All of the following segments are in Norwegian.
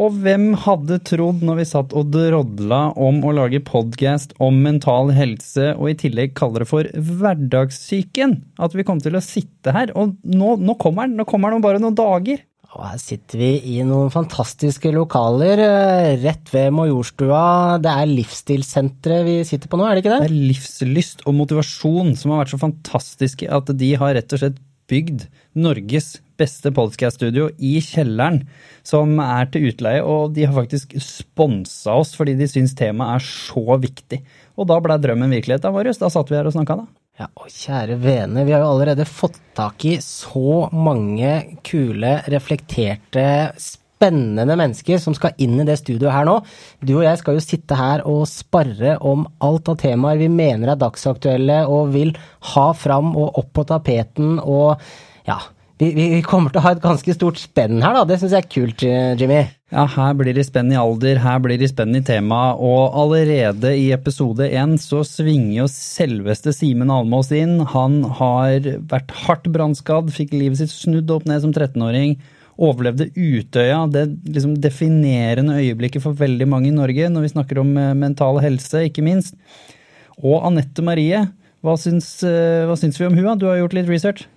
Og hvem hadde trodd når vi satt og drodla om å lage podkast om mental helse, og i tillegg kaller det for hverdagssyken, at vi kom til å sitte her? Og nå, nå kommer den, nå kommer den om bare noen dager. Og her sitter vi i noen fantastiske lokaler eh, rett ved Majorstua. Det er Livsstilssenteret vi sitter på nå, er det ikke Det det? er livslyst og motivasjon som har vært så fantastiske at de har rett og slett bygd Norges beste podcaststudio i kjelleren, som er til utleie, og de har faktisk sponsa oss fordi de syns temaet er så viktig. Og da blei drømmen virkeligheten vår. Da satt vi her og snakka, da. Ja, og kjære vene, vi har jo allerede fått tak i så mange kule, reflekterte, spennende mennesker som skal inn i det studioet her nå. Du og jeg skal jo sitte her og sparre om alt av temaer vi mener er dagsaktuelle og vil ha fram og opp på tapeten og ja. Vi vi kommer til å ha et ganske stort spenn her, da. Det syns jeg er kult, Jimmy. Ja, her blir det spenn i alder, her blir det spenn i tema, og allerede i episode én så svinger jo selveste Simen Almås inn. Han har vært hardt brannskadd, fikk livet sitt snudd opp ned som 13-åring. Overlevde Utøya, det liksom definerende øyeblikket for veldig mange i Norge når vi snakker om eh, mental helse, ikke minst. Og Anette Marie, hva syns, eh, hva syns vi om hun? Du har gjort litt research?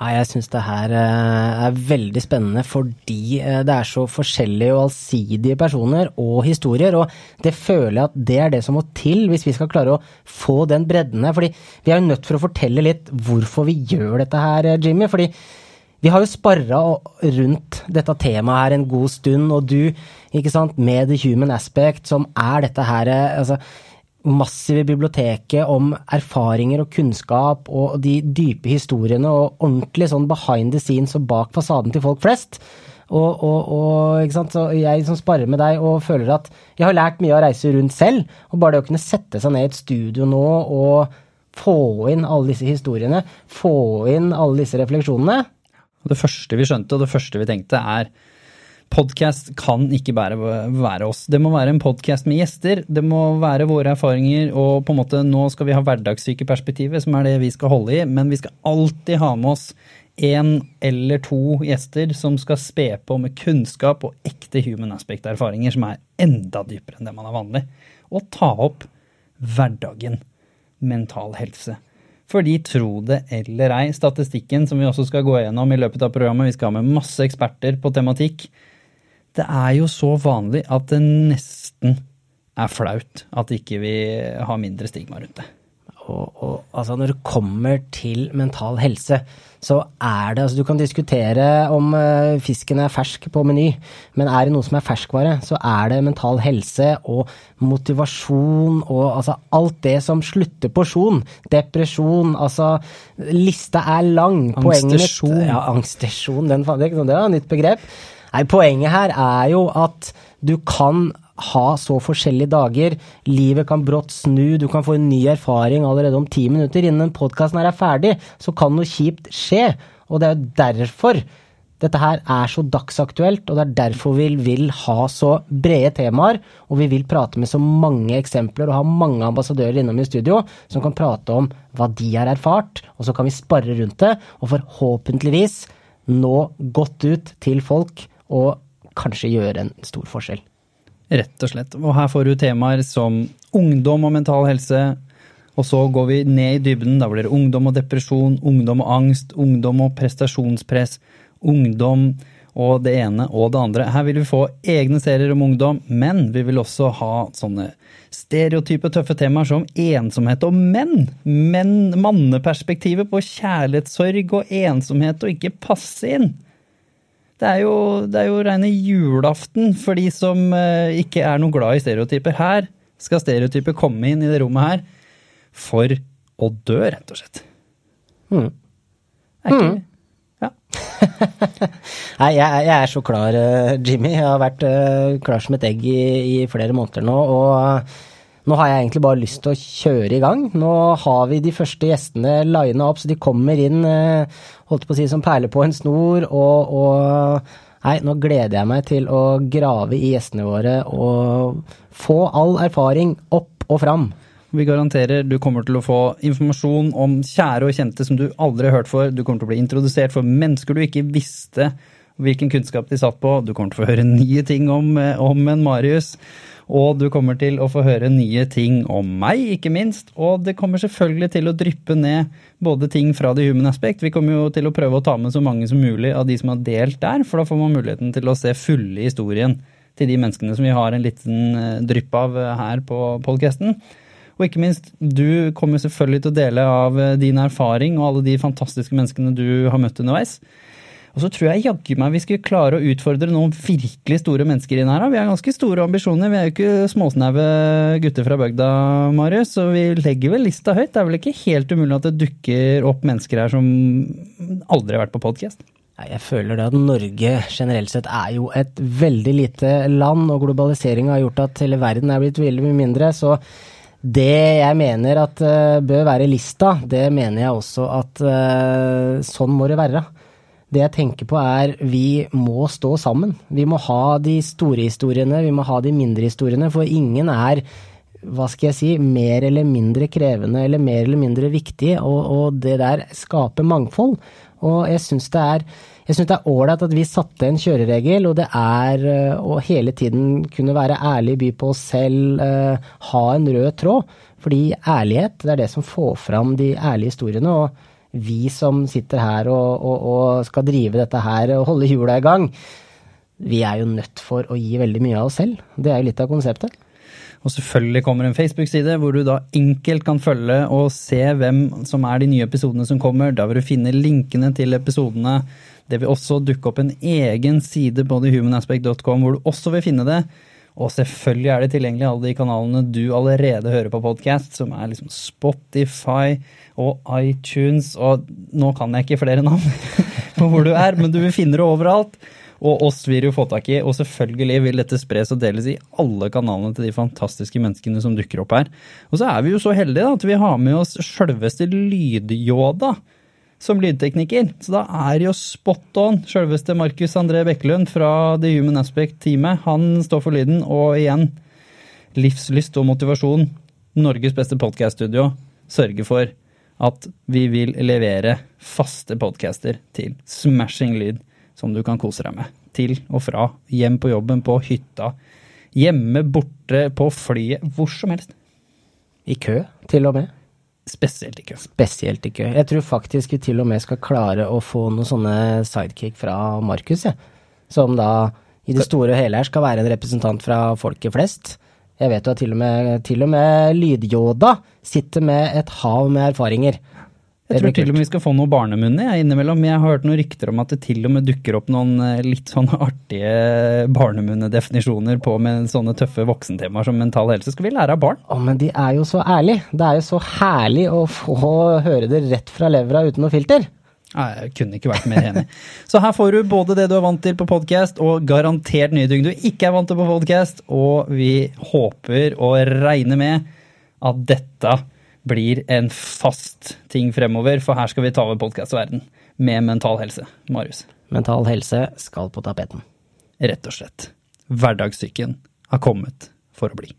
Nei, jeg syns det her eh, er veldig spennende fordi det er så forskjellige og allsidige personer og historier, og det føler jeg at det er det som må til hvis vi skal klare å få den bredden her. Fordi vi er jo nødt for å fortelle litt hvorfor vi gjør dette her, Jimmy. fordi vi har jo sparra rundt dette temaet her en god stund, og du, ikke sant, med the human aspect, som er dette her altså, massive biblioteket om erfaringer og kunnskap og de dype historiene og ordentlig sånn behind the scenes og bak fasaden til folk flest. Og, og, og ikke sant? Så jeg som sparer med deg og føler at jeg har lært mye av å reise rundt selv, og bare det å kunne sette seg ned i et studio nå og få inn alle disse historiene, få inn alle disse refleksjonene det første vi skjønte, og det første vi tenkte, er Podkast kan ikke bare være oss. Det må være en podkast med gjester. Det må være våre erfaringer, og på en måte nå skal vi ha hverdagssykeperspektivet, som er det vi skal holde i, men vi skal alltid ha med oss én eller to gjester som skal spe på med kunnskap og ekte human aspect-erfaringer som er enda dypere enn det man er vanlig, og ta opp hverdagen mental helse. Fordi tro det eller ei, statistikken som vi også skal gå gjennom i løpet av programmet, vi skal ha med masse eksperter på tematikk, det er jo så vanlig at det nesten er flaut at ikke vi har mindre stigma rundt det. Og, og altså når det kommer til mental helse, så er det altså Du kan diskutere om uh, fisken er fersk på Meny, men er det noe som er ferskvare, så er det mental helse og motivasjon og altså alt det som slutter på sjon. Depresjon, altså Lista er lang. Poenget Angstesjon. Ja, angstesjon. Den, det er et nytt begrep. Nei, Poenget her er jo at du kan ha så forskjellige dager. Livet kan brått snu, du kan få en ny erfaring allerede om ti minutter. Innen podkasten er ferdig, så kan noe kjipt skje. Og det er jo derfor dette her er så dagsaktuelt, og det er derfor vi vil ha så brede temaer. Og vi vil prate med så mange eksempler og ha mange ambassadører innom i studio som kan prate om hva de har erfart, og så kan vi sparre rundt det, og forhåpentligvis nå godt ut til folk og kanskje gjøre en stor forskjell. Rett og slett. Og her får du temaer som ungdom og mental helse. Og så går vi ned i dybden. Da blir det ungdom og depresjon, ungdom og angst, ungdom og prestasjonspress, ungdom og det ene og det andre. Her vil vi få egne serier om ungdom, men vi vil også ha sånne stereotype tøffe temaer som ensomhet og menn. Menn, manneperspektivet på kjærlighetssorg og ensomhet og ikke passe inn. Det er, jo, det er jo reine julaften for de som eh, ikke er noe glad i stereotyper. Her skal stereotyper komme inn i det rommet her for å dø, rett og slett. Mm. Er ikke Ja. Nei, jeg, jeg er så klar, eh, Jimmy. Jeg har vært eh, klar som et egg i, i flere måneder nå. Og nå har jeg egentlig bare lyst til å kjøre i gang. Nå har vi de første gjestene lina opp, så de kommer inn eh, holdt på å si som perler på en snor. Og, og nei, nå gleder jeg meg til å grave i gjestene våre og få all erfaring opp og fram. Vi garanterer du kommer til å få informasjon om kjære og kjente som du aldri har hørt for. Du kommer til å bli introdusert for mennesker du ikke visste hvilken kunnskap de satt på. Du kommer til å få høre nye ting om, eh, om en Marius. Og du kommer til å få høre nye ting om meg, ikke minst. Og det kommer selvfølgelig til å dryppe ned både ting fra The Human Aspect. Vi kommer jo til å prøve å ta med så mange som mulig av de som har delt der, for da får man muligheten til å se fulle historien til de menneskene som vi har en liten eh, drypp av eh, her på podkasten. Og ikke minst, du kommer selvfølgelig til å dele av din erfaring og alle de fantastiske menneskene du har møtt underveis. Og så tror jeg jaggu meg vi skulle klare å utfordre noen virkelig store mennesker inn her. Vi har ganske store ambisjoner. Vi er jo ikke småsnaue gutter fra bygda, Marius, så vi legger vel lista høyt. Det er vel ikke helt umulig at det dukker opp mennesker her som aldri har vært på podkast? Jeg føler det at Norge generelt sett er jo et veldig lite land, og globaliseringa har gjort at hele verden er blitt veldig mye mindre. Så det jeg mener at uh, bør være lista, det mener jeg også at uh, sånn må det være. Det jeg tenker på er vi må stå sammen. Vi må ha de store historiene, vi må ha de mindre historiene, for ingen er hva skal jeg si, mer eller mindre krevende eller mer eller mindre viktig, og, og det der skaper mangfold. Og jeg syns det er jeg synes det er ålreit at vi satte en kjøreregel, og det er eh, å hele tiden kunne være ærlig, by på oss selv, uh, ha en rød tråd. Fordi ærlighet, det er det som får fram de ærlige historiene. og vi som sitter her og, og, og skal drive dette her og holde hjula i gang, vi er jo nødt for å gi veldig mye av oss selv. Det er jo litt av konseptet. Og selvfølgelig kommer en Facebook-side hvor du da enkelt kan følge og se hvem som er de nye episodene som kommer. Da vil du finne linkene til episodene. Det vil også dukke opp en egen side på thehumanaspect.com hvor du også vil finne det. Og selvfølgelig er det tilgjengelig alle de kanalene du allerede hører på podkast, som er liksom Spotify og iTunes, og nå kan jeg ikke flere navn på hvor du er, men du finner det overalt. Og oss vil du få tak i, og selvfølgelig vil dette spres og deles i alle kanalene til de fantastiske menneskene som dukker opp her. Og så er vi jo så heldige da, at vi har med oss sjølveste Lydyoda som lydtekniker. Så da er jo spot on. Sjølveste Markus André Bekkelund fra The Human Aspect-teamet. Han står for lyden, og igjen livslyst og motivasjon. Norges beste podkaststudio sørger for at vi vil levere faste podcaster til smashing lyd som du kan kose deg med. Til og fra, hjem på jobben, på hytta, hjemme, borte, på flyet, hvor som helst. I kø, til og med. Spesielt ikke. Spesielt ikke. Jeg tror faktisk vi til og med skal klare å få noen sånne sidekick fra Markus, ja. som da i det store og hele her skal være en representant fra folket flest. Jeg vet jo at til og med, til med Lydyoda sitter med et hav med erfaringer. Jeg tror til og med vi skal få noe barnemunner innimellom. Jeg har hørt noen rykter om at det til og med dukker opp noen eh, litt sånne artige barnemunnedefinisjoner på med sånne tøffe voksentemaer som mental helse. Skal vi lære av barn? Å, men de er jo så ærlige. Det er jo så herlig å få høre det rett fra levra uten noe filter. Jeg kunne ikke vært mer enig. Så her får du både det du er vant til på podkast, og garantert nye ting du ikke er vant til på podkast. Og vi håper og regner med at dette blir en fast ting fremover, for her skal vi ta over podkastverden med mental helse. Marius. Mental helse skal på tapeten. Rett og slett. Hverdagssyken har kommet for å bli.